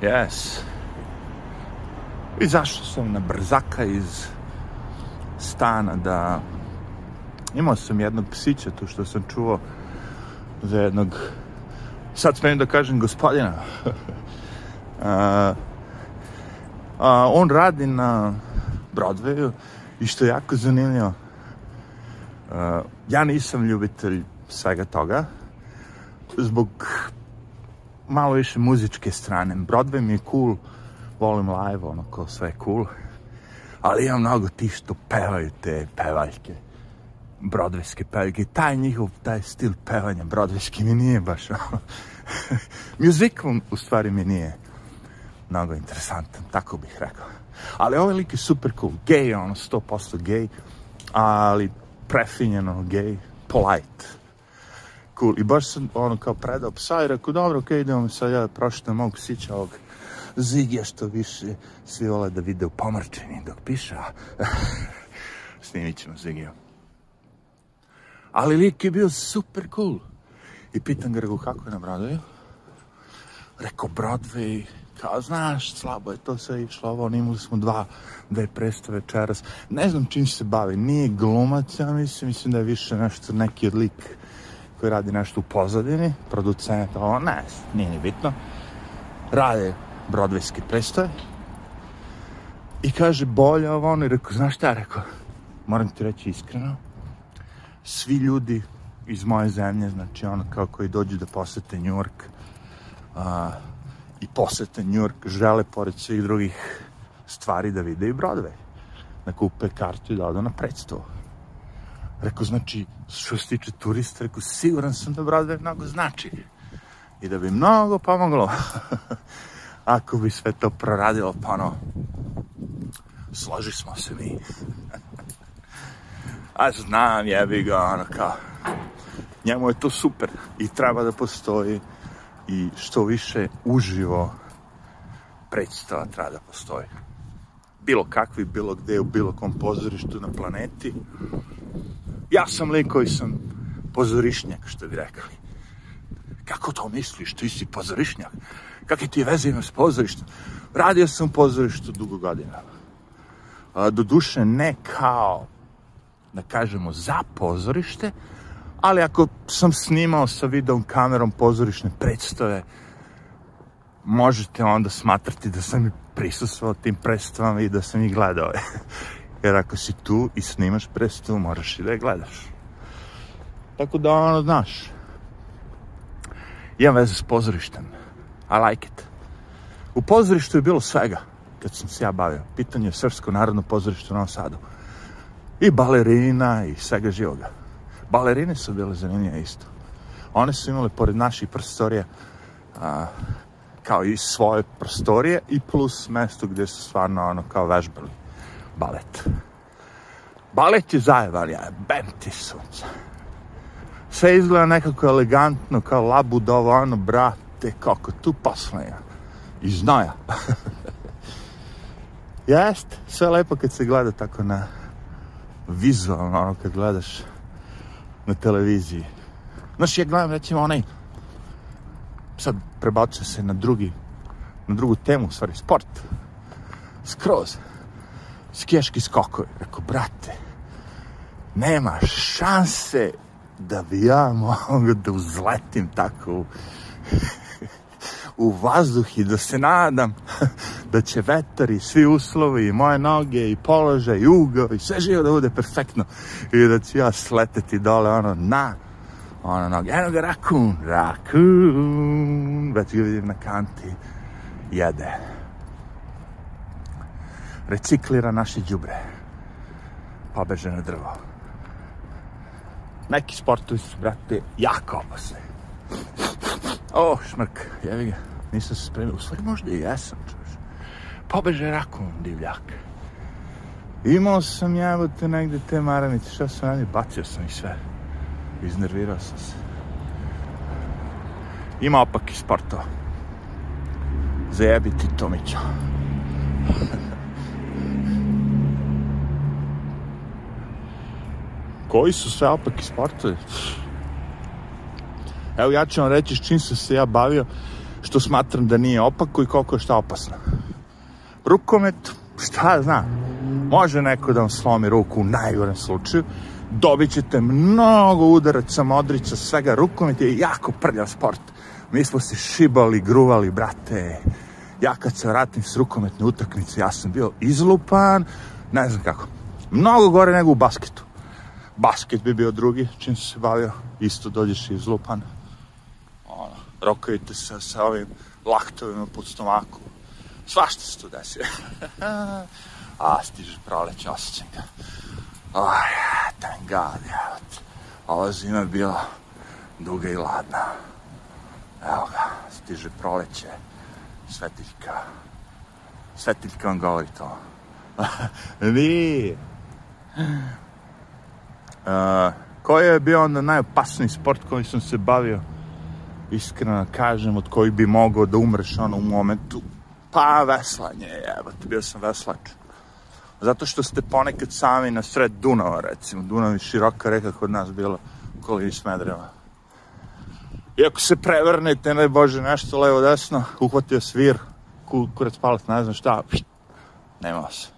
Yes. Izašao sam na brzaka iz stana da imao sam jednog psića tu što sam čuo za jednog sad smijem da kažem gospodina a, a, on radi na Broadwayu i što je jako zanimljivo a, ja nisam ljubitelj svega toga zbog malo više muzičke strane. Broadway mi je cool, volim live, ono kao sve cool. Ali ima mnogo ti što pevaju te pevaljke, brodvejske pevaljke. Taj njihov, taj stil pevanja brodvejski mi nije baš ono... Muzikom, u stvari, mi nije mnogo interesantan, tako bih rekao. Ali ovaj lik je super cool, gej ono, 100% gej, ali prefinjeno gej, polite cool. I baš sam ono kao predao psa i rekao, dobro, okej, okay, idemo sad ja prošetam mog psića ovog zigja što više svi vole da vide u pomrčeni dok piša. Snimit ćemo zigija. Ali lik je bio super cool. I pitan ga, rekao, kako je na Broadwayu? Rekao, Broadway, kao, znaš, slabo je to sve išlo, ovo, imali smo dva, dve predstave večeras. Ne znam čim se bavi, nije glumac, ja mislim, mislim da je više nešto neki od lik koji radi nešto u pozadini, producent, ovo, ne, nije ni bitno. Rade brodvejske predstave. I kaže, bolje ovo, ono, i rekao, znaš šta, rekao, moram ti reći iskreno, svi ljudi iz moje zemlje, znači ono kao koji dođu da posete Njurk a, i posete Njurk, žele pored svih drugih stvari da vide i Broadway, da kupe kartu i da odu na predstavu. Rekao, znači, što se tiče turista, rekao, siguran sam da Broadway mnogo znači. I da bi mnogo pomoglo ako bi sve to proradilo, pa ono, složi smo se mi. A znam, jebi ga, ono kao, njemu je to super i treba da postoji i što više uživo predstava treba da postoji. Bilo kakvi, bilo gde, u bilo kom pozorištu na planeti, Ja sam lik koji sam pozorišnjak, što bi rekli. Kako to misliš, ti si pozorišnjak? Kakve ti veze imaš s pozorištem? Radio sam u pozorištu dugo godina. A, do duše ne kao, da kažemo, za pozorište, ali ako sam snimao sa videom kamerom pozorišne predstave, možete onda smatrati da sam i prisustvao tim predstavama i da sam ih gledao. Jer ako si tu i snimaš predstavu, moraš i da je gledaš. Tako da, ono, znaš, imam veze s pozorištem. I like it. U pozorištu je bilo svega, kad sam se ja bavio. Pitanje je Srpsko narodno pozorište u Novom Sadu. I balerina i svega živoga. Balerine su bile zanimljive isto. One su imale, pored naših prostorija, a, kao i svoje prostorije i plus mesto gde su stvarno ono kao vežbali balet. Balet je zajevalija, bem ti sunca. Sve izgleda nekako elegantno, kao labudovo, ono, brate, kako tu ja. I znoja. Jest, sve lepo kad se gleda tako na vizualno, ono, kad gledaš na televiziji. Znaš, ja gledam, recimo, onaj, sad prebacuje se na drugi, na drugu temu, u stvari, sport. Skroz skijaški skokovi. Rekao, brate, nema šanse da bi ja mogao da uzletim tako u, u vazduh i da se nadam da će vetar i svi uslovi i moje noge i položaj i ugao i sve živo da bude perfektno i da ću ja sleteti dole ono na ono noge. Eno ga rakun, rakun, već ga vidim na kanti, jede reciklira naše đubre. Pobeže na drvo. Neki sportovi su, brate, jako opasni. O, šmrk, jevi ga. Nisam se spremio. U stvari možda i jesam, čuš. Pobeže rakom divljak. Imao sam jebote negde te maranice. Šta sam radio? Bacio sam ih sve. Iznervirao sam se. Ima opak i sportova. Zajebiti Tomića. koji su sve opaki sportovi? Evo ja ću vam reći s čim sam se ja bavio, što smatram da nije opako i koliko je šta opasno. Rukomet, šta znam, može neko da vam slomi ruku u najgorem slučaju, dobit ćete mnogo udaraca, modrica, svega, rukomet je jako prljav sport. Mi smo se šibali, gruvali, brate. Ja kad se vratim s rukometne utakmice, ja sam bio izlupan, ne znam kako. Mnogo gore nego u basketu. Basket bi bio drugi, čim se bavio. Isto dođeš iz Lupan. Ono, rokavite se sa ovim laktovima pod stomaku. Svašta se tu desi. A, stiže proleće, osjećam ga. Aj, tangad, jevot. Ova zima je bila duga i ladna. Evo ga, stiže proleće. Svetiljka. Svetiljka vam govori to. Nije. Uh, koji je bio onda najopasniji sport koji sam se bavio? Iskreno da kažem, od koji bi mogao da umreš ono u momentu. Pa veslanje, evo, bio sam veslač. Zato što ste ponekad sami na sred Dunava, recimo. Dunav je široka reka kod nas bila okoli Smedreva. I ako se prevrnete, ne bože, nešto levo desno, uhvatio svir, kurac palac, ne znam šta, nema se.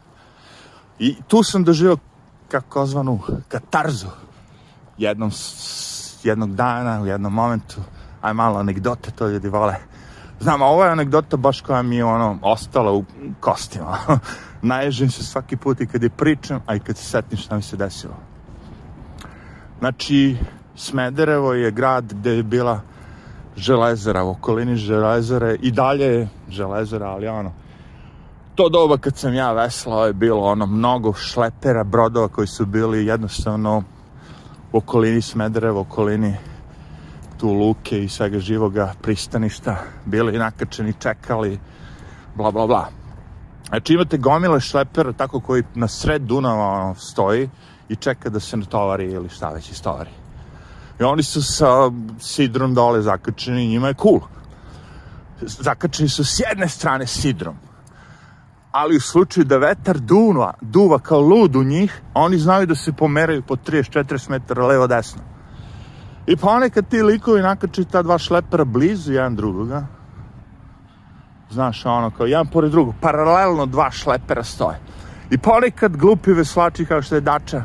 I tu sam doživao takozvanu katarzu. Jednom, jednog dana, u jednom momentu, aj malo anegdote, to ljudi vole. Znam, ova je anegdota baš koja mi je ono, ostala u kostima. Naježim se svaki put i kad je pričam, a i kad se setim šta mi se desilo. Znači, Smederevo je grad gde je bila železara, u okolini železare i dalje je železara, ali ono, to doba kad sam ja veslao je bilo ono mnogo šlepera, brodova koji su bili jednostavno u okolini Smedereva, u okolini tu luke i svega živoga pristaništa, bili nakačeni, čekali, bla, bla, bla. Znači imate gomile šlepera tako koji na sred Dunava ono, stoji i čeka da se natovari ili šta već istovari. I oni su sa sidrom dole zakačeni i njima je cool. Zakačeni su s jedne strane sidrom, ali u slučaju da vetar duva, duva kao lud u njih, oni znaju da se pomeraju po 30-40 metara levo-desno. I ponekad ti likovi nakače ta dva šlepera blizu jedan drugoga, znaš, ono, kao jedan pored drugog, paralelno dva šlepera stoje. I ponekad glupi veslači kao što je Dača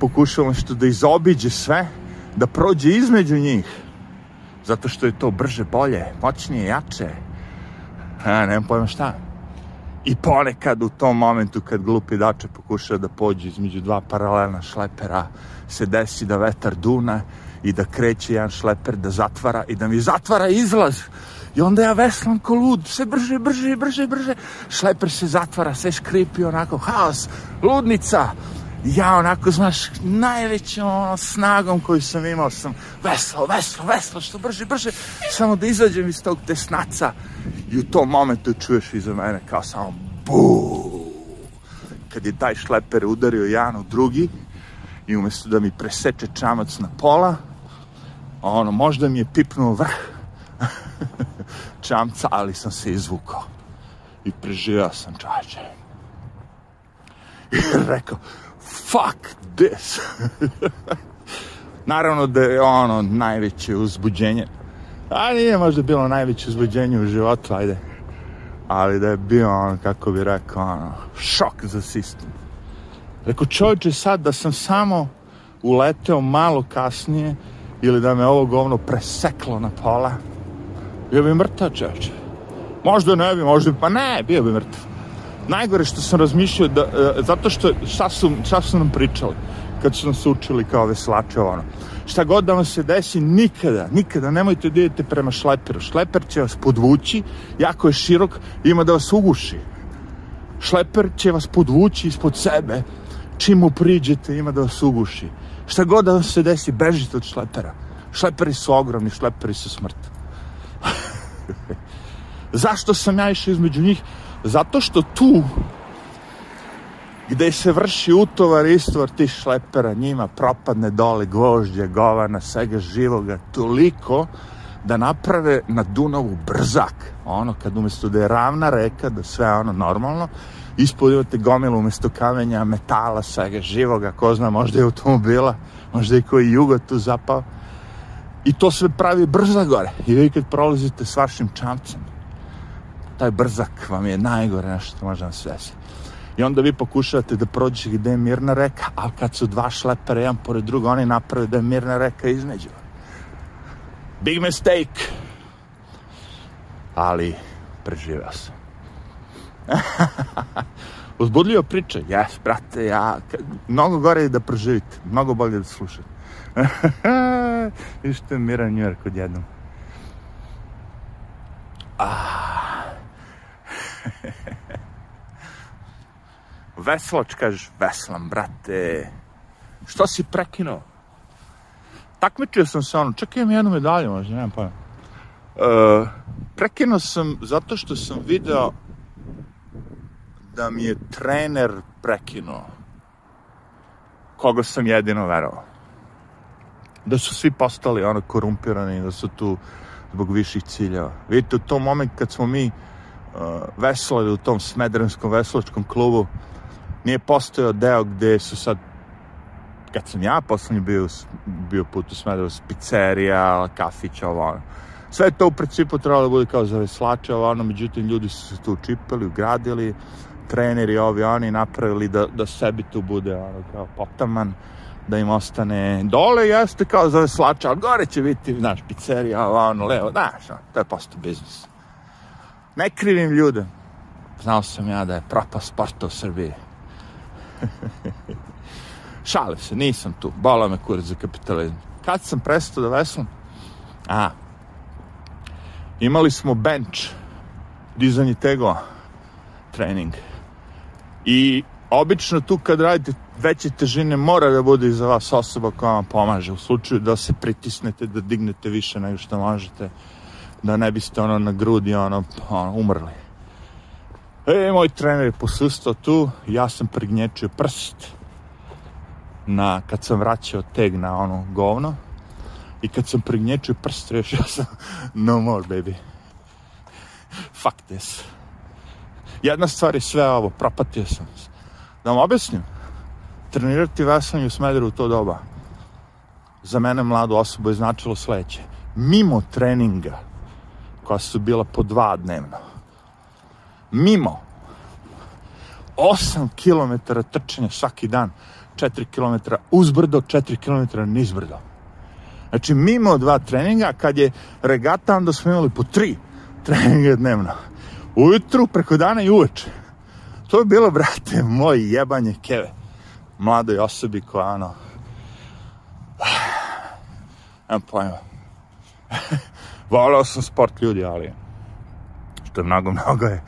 pokušao što da izobiđe sve, da prođe između njih, zato što je to brže, bolje, moćnije, jače, a, nemam pojma šta. I ponekad u tom momentu kad glupi dače pokuša da pođe između dva paralelna šlepera, se desi da vetar duna i da kreće jedan šleper da zatvara i da mi zatvara izlaz. I onda ja veslam ko lud, sve brže, brže, brže, brže. Šleper se zatvara, sve škripi onako, haos, ludnica, ja onako, znaš, najvećom ono, snagom koju sam imao sam veslo, veslo, veslo, što brže, brže, samo da izađem iz tog tesnaca i u tom momentu čuješ iza mene kao samo buu. Kad je taj šleper udario Janu drugi i umesto da mi preseče čamac na pola, ono, možda mi je pipnuo vrh čamca, ali sam se izvukao i preživao sam čače. I rekao, fuck this. Naravno da je ono najveće uzbuđenje. A nije možda bilo najveće uzbuđenje u životu, ajde. Ali da je bio ono, kako bi rekao, ono, šok za sistem. Rekao, čovječe, sad da sam samo uleteo malo kasnije ili da me ovo govno preseklo na pola, bio bi mrtav čovječe. Možda ne bi, možda bi, pa ne, bio bi mrtav najgore što sam razmišljao da, e, zato što šta su, šta su nam pričali kad su nas učili kao veslače ono šta god da vam se desi nikada, nikada nemojte da idete prema šleperu šleper će vas podvući jako je širok, ima da vas uguši šleper će vas podvući ispod sebe čim mu priđete ima da vas uguši šta god da vam se desi, bežite od šlepera šleperi su ogromni, šleperi su smrt zašto sam ja išao između njih Zato što tu gde se vrši utovar istovar tih šlepera njima propadne dole gvožđe, govana, svega živoga toliko da naprave na Dunavu brzak. Ono kad umesto da je ravna reka, da sve ono normalno, ispod imate gomilu umesto kamenja, metala, svega živoga, ko zna, možda je automobila, možda je koji jugo tu zapao. I to sve pravi brza gore. I vi kad prolazite s vašim čamcem, taj brzak vam je najgore nešto što može da vam se I onda vi pokušavate da prođete gde je mirna reka, ali kad su dva šlepera jedan pored druga, oni naprave da je mirna reka između. Big mistake! Ali, preživeo sam. Uzbudljiva priča, jes, brate, ja, mnogo gore je da preživite, mnogo bolje da slušate. Vidiš što je miran New York odjednom. Ah. Veslač, kažeš, veslam, brate. Što si prekinuo? Takmičio sam se ono, čak imam jednu medalju, možda, nemam pojma. E, prekinuo sam zato što sam video da mi je trener prekinuo koga sam jedino verovao. Da su svi postali ono korumpirani, da su tu zbog viših ciljeva. Vidite, u tom moment kad smo mi Uh, veslali da u tom Smedrenskom veslačkom klubu nije postojao deo gde su sad kad sam ja poslednji bio, bio put u Smederevu, pizzerija, kafić, ovo ono. Sve to u principu trebalo da bude kao za veslače, ovo ono, međutim ljudi su se tu učipali, ugradili, treneri ovi oni napravili da, da sebi tu bude ono kao potaman, da im ostane dole, jeste kao za veslača, ali gore će biti, znaš, pizzerija, ovo ono, levo, znaš, to je postao biznis. Ne krivim ljude. Znao sam ja da je prapa sporta u Srbiji. Šalim se, nisam tu. Bola me kurac za kapitalizam. Kad sam prestao da veslam? A, imali smo bench, dizanje tegova, trening. I obično tu kad radite veće težine mora da bude iza vas osoba koja vam pomaže u slučaju da se pritisnete, da dignete više nego što možete da ne biste ono na grudi ono, ono umrli. E, moj trener je posustao tu, ja sam prignječio prst na, kad sam vraćao teg na ono govno i kad sam prignječio prst, rešio sam, no more baby. Fuck this. Jedna stvar je sve ovo, propatio sam se. Da vam objasnim, trenirati veslanje u Smederu u to doba, za mene mladu osobu je značilo sledeće. Mimo treninga, koja su bila po dva dnevno. Mimo 8 km trčanja svaki dan, 4 km uzbrdo, 4 km nizbrdo. Znači, mimo dva treninga, kad je regata, onda smo imali po tri treninga dnevno. Ujutru, preko dana i uveče. To je bilo, brate, moj jebanje keve. Mladoj osobi koja, ono... Nemam pojma. Volao sam sport ljudi, ali što je mnogo, mnogo je.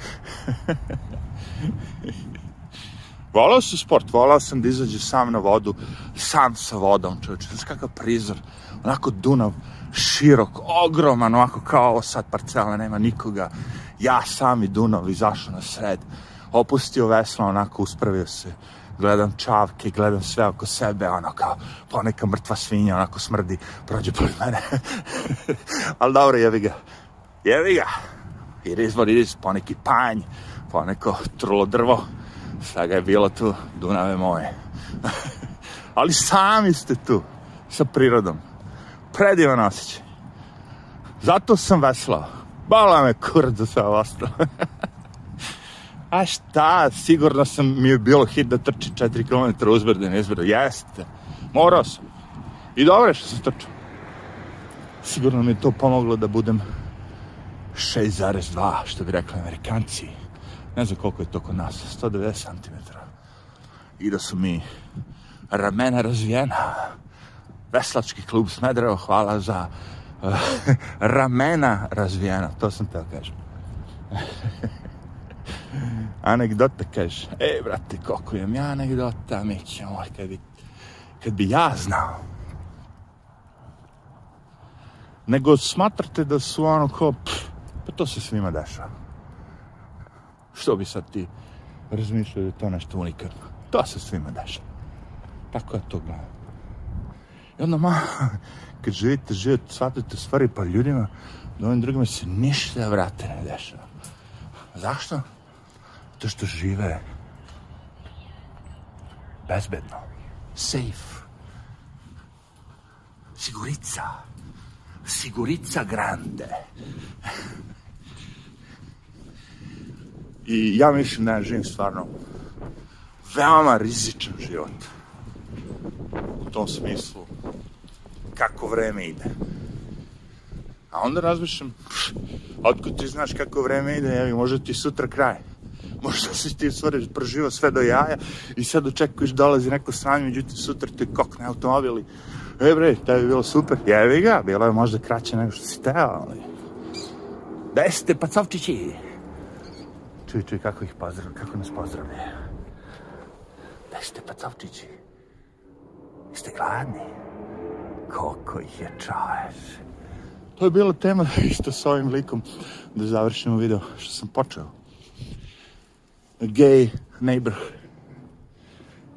volao sam sport, volao sam da izađe sam na vodu, sam sa vodom, čovječe, znaš kakav prizor, onako Dunav, širok, ogroman, onako kao ovo sad parcela, nema nikoga, ja sam i Dunav izašao na sred, opustio veslo, onako uspravio se, gledam čavke, gledam sve oko sebe, ono kao, pa neka mrtva svinja, onako smrdi, prođe pored mene. Ali dobro, jevi ga. Jevi ga. It is what it is, poneki panj, poneko trulo drvo. Sada ga je bilo tu, Dunave moje. Ali sami ste tu, sa prirodom. Predivan osjećaj. Zato sam veslao. Bala me kurdu sa ostalo. a šta, sigurno sam mi je bilo hit da trči 4 km uzbrde, uzbrdo, nezbrdo, jeste, morao sam. I dobro je što sam trčao. Sigurno mi je to pomoglo da budem 6,2, što bi rekli Amerikanci. Ne znam koliko je to kod nas, 190 cm. I da su mi ramena razvijena. Veslački klub Smedrevo, hvala za uh, ramena razvijena, to sam teo kažem. anegdote, kaže, e, brate, koliko imam ja anegdota, mi ćemo, kad bi, kad bi ja znao. Nego smatrate da su ono kao, pff, pa to se svima dešava. Što bi sad ti razmišljao da je to nešto unikatno? To se svima dešava. Tako ja to gledam. I onda malo, kad živite život, shvatite stvari pa ljudima, da ovim drugima se ništa vrate ne dešava. Zašto? Zato što žive bezbedno. Safe. Sigurica. Sigurica grande. I ja mislim da živim stvarno veoma rizičan život. U tom smislu kako vreme ide. A onda razmišljam, otkud ti znaš kako vreme ide, evi, možda ti sutra kraj možda si ti u stvari proživao sve do jaja i sad očekuješ da dolazi neko sranje, međutim sutra te kokne automobil i e bre, to je bilo super, jevi ga, bilo je možda kraće nego što si teo, ali... Da ste, pacovčići? Čuj, čuj, kako ih pozdrav, kako nas pozdravljaju. Da ste, pacovčići? Jeste gladni? Koliko ih je čajež? To je bila tema isto s ovim likom da završimo video što sam počeo gay neighborhood.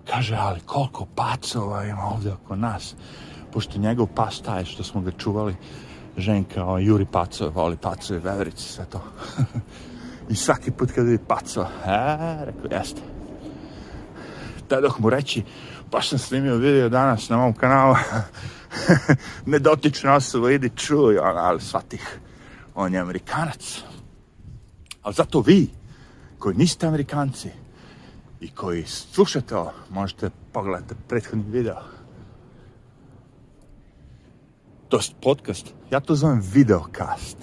Kaže, ali koliko pacova ima ovdje oko nas. Pošto njegov pas taj što smo ga čuvali, ženka, o, Juri Pacov, voli Pacove, veverice, sve to. I svaki put kad vidi Pacova, e, rekao, jeste. Tad dok mu reći, baš pa sam snimio video danas na mom kanalu, nedotična osoba, idi čuj, on, ali shvatih, on je Amerikanac. Ali zato vi, koji niste Amerikanci i koji slušate ovo, možete pogledati prethodni video. To je podcast. Ja to zovem videocast.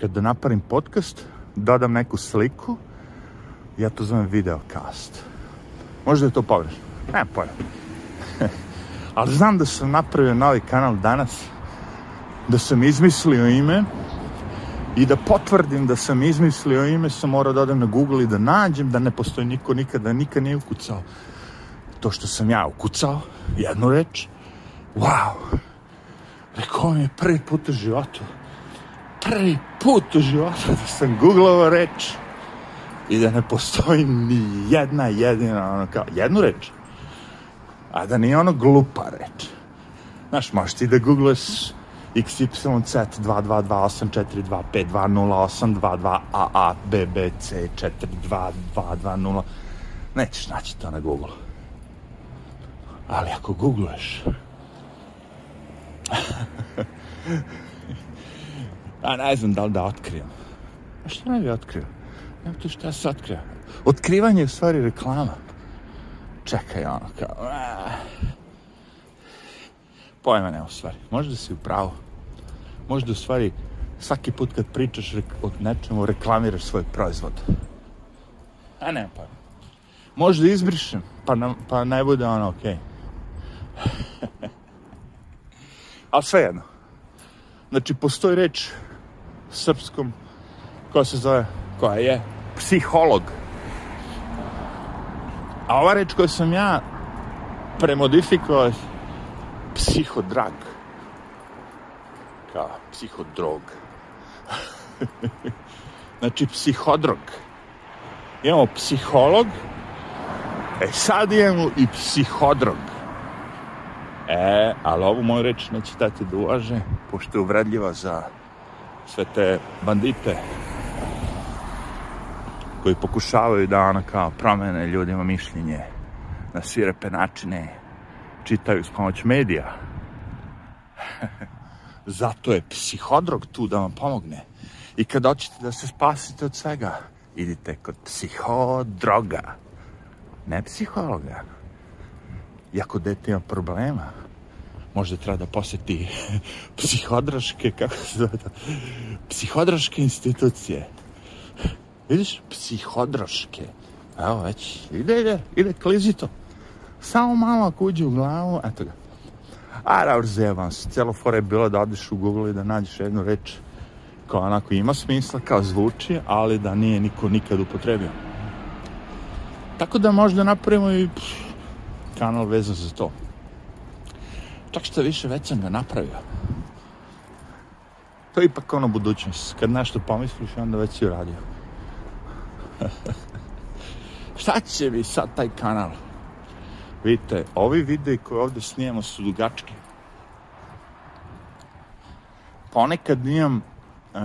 Kada da napravim podcast, dodam da neku sliku, ja to zovem videocast. Možda je to pogrešno. Ne, pojma. Ali znam da sam napravio novi kanal danas, da sam izmislio ime, i da potvrdim da sam izmislio ime, sam morao da odem na Google i da nađem da ne postoji niko nikada, nikad nije ukucao. To što sam ja ukucao, jednu reč, wow, rekao mi je prvi put u životu, prvi put u životu da sam googlao reč i da ne postoji ni jedna jedina, ono kao, jednu reč, a da nije ono glupa reč. Znaš, možeš ti da googlaš XYZ 2228425282BBC42220 nećeš naći to na Google ali ako googluješ a ne znam da li da otkrijem a šta ne bi otkrio nema tu šta se otkrio otkrivanje je u stvari reklama čekaj ono kao pojma u stvari. Možda si u pravu. Možda u stvari svaki put kad pričaš o nečemu reklamiraš svoj proizvod. A ne pa. Možda izbrišem, pa, na, pa ne bude ono okej. Okay. Ali sve jedno. Znači, postoji reč srpskom koja se zove, koja je psiholog. A ova reč koju sam ja premodifikovao psihodrag. Kao psihodrog. znači, psihodrog. Imamo psiholog, e sad imamo i psihodrog. E, ali ovu moju reč neće dati da uvaže, pošto je uvredljiva za sve te bandite koji pokušavaju da ona kao promene ljudima mišljenje na svirepe načine čitaju s pomoć medija. Zato je psihodrog tu da vam pomogne. I kad hoćete da se spasite od svega, idite kod psihodroga. Ne psihologa. I ako dete ima problema, možda treba da poseti psihodraške, kako se zove to, psihodraške institucije. Vidiš, psihodraške. Evo već, ide, ide, ide, klizi to. Samo malo ako uđe u glavu, eto ga. Araur zevans, celo fora je bila da odeš u Google i da nađeš jednu reč koja onako ima smisla, kao zvuči, ali da nije niko nikad upotrebio. Tako da možda napravimo i pff, kanal vezan za to. Čak što više već sam ga napravio. To je ipak ono budućnost. Kad nešto pomisliš, onda već si uradio. Šta će mi sad taj kanal? Vidite, ovi videi koje ovde snijemo su dugački. Ponekad imam uh,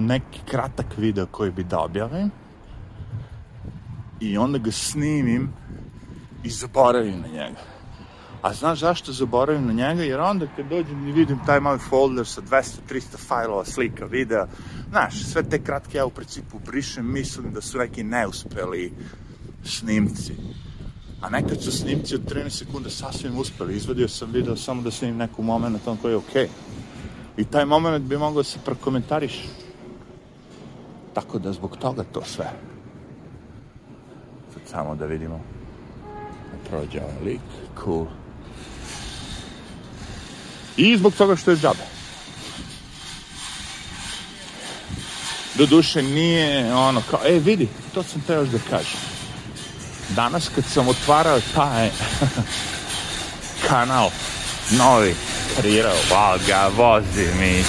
neki kratak video koji bi da objavim i onda ga snimim i zaboravim na njega. A znaš zašto zaboravim na njega? Jer onda kad dođem i vidim taj mali folder sa 200-300 fajlova, slika, videa, znaš, sve te kratke ja u principu brišem, mislim da su neki neuspeli snimci A nekad su snimci od 13 sekunda sasvim uspeli. Izvadio sam video samo da snimim neku moment on koji je okej. Okay. I taj moment bi mogao da se prokomentariš. Tako da zbog toga to sve. Sad samo da vidimo. Da prođe ovaj lik. Cool. I zbog toga što je džabe. Do duše nije ono kao, e vidi, to sam te još da kažem danas kad sam otvarao taj kanal novi kreirao, val ga vozi mi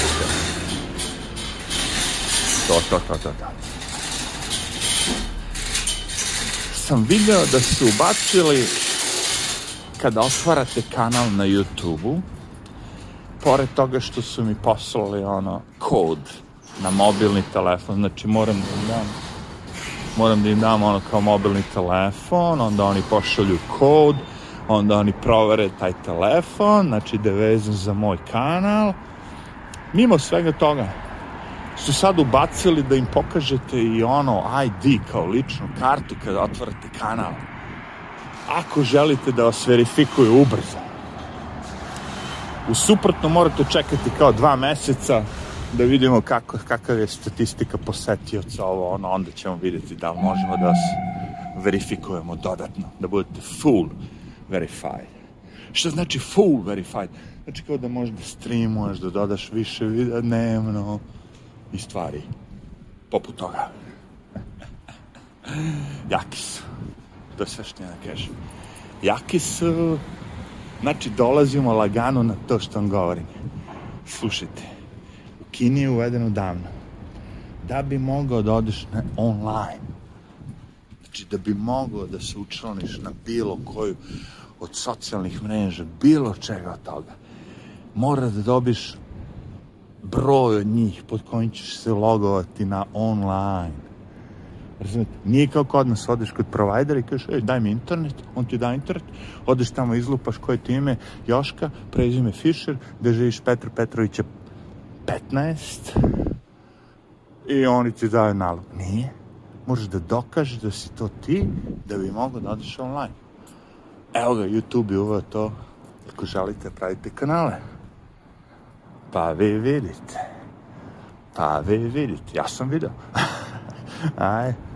to, to, to, to, to. Sam video da su ubacili kada otvarate kanal na YouTube-u, pored toga što su mi poslali ono kod na mobilni telefon, znači moram da moram da im dam ono kao mobilni telefon, onda oni pošalju kod, onda oni provere taj telefon, znači da je vezan za moj kanal. Mimo svega toga, su sad ubacili da im pokažete i ono ID kao ličnu kartu kada otvorite kanal. Ako želite da vas verifikuje ubrzo. U suprotno morate čekati kao dva meseca da vidimo kako, kakav je statistika posetioca ovo, ono, onda ćemo videti da možemo da se verifikujemo dodatno, da budete full verified. Šta znači full verified? Znači kao da možeš da streamuješ, da dodaš više videa dnevno i stvari poput toga. Jaki su. To je sve što ja kažem. Jaki su... Eh, znači, dolazimo lagano na to što vam govorim. Slušajte, Kini je uvedeno davno. Da bi mogao da odeš na online, znači da bi mogao da se učlaniš na bilo koju od socijalnih mreža, bilo čega od toga, mora da dobiš broj od njih pod kojim ćeš se logovati na online. Razumete? Nije kao kod nas, odeš kod provajdera i kažeš, daj mi internet, on ti da internet, odeš tamo, izlupaš koje ti ime, Joška, prezime Fischer, gde živiš Petro Petrovića 15 i oni ti daju nalog. Nije. Možeš da dokažeš da si to ti da bi mogao da odeš online. Evo ga, YouTube je uveo to. Ako želite, pravite kanale. Pa vi vidite. Pa vi vidite. Ja sam video. Aj.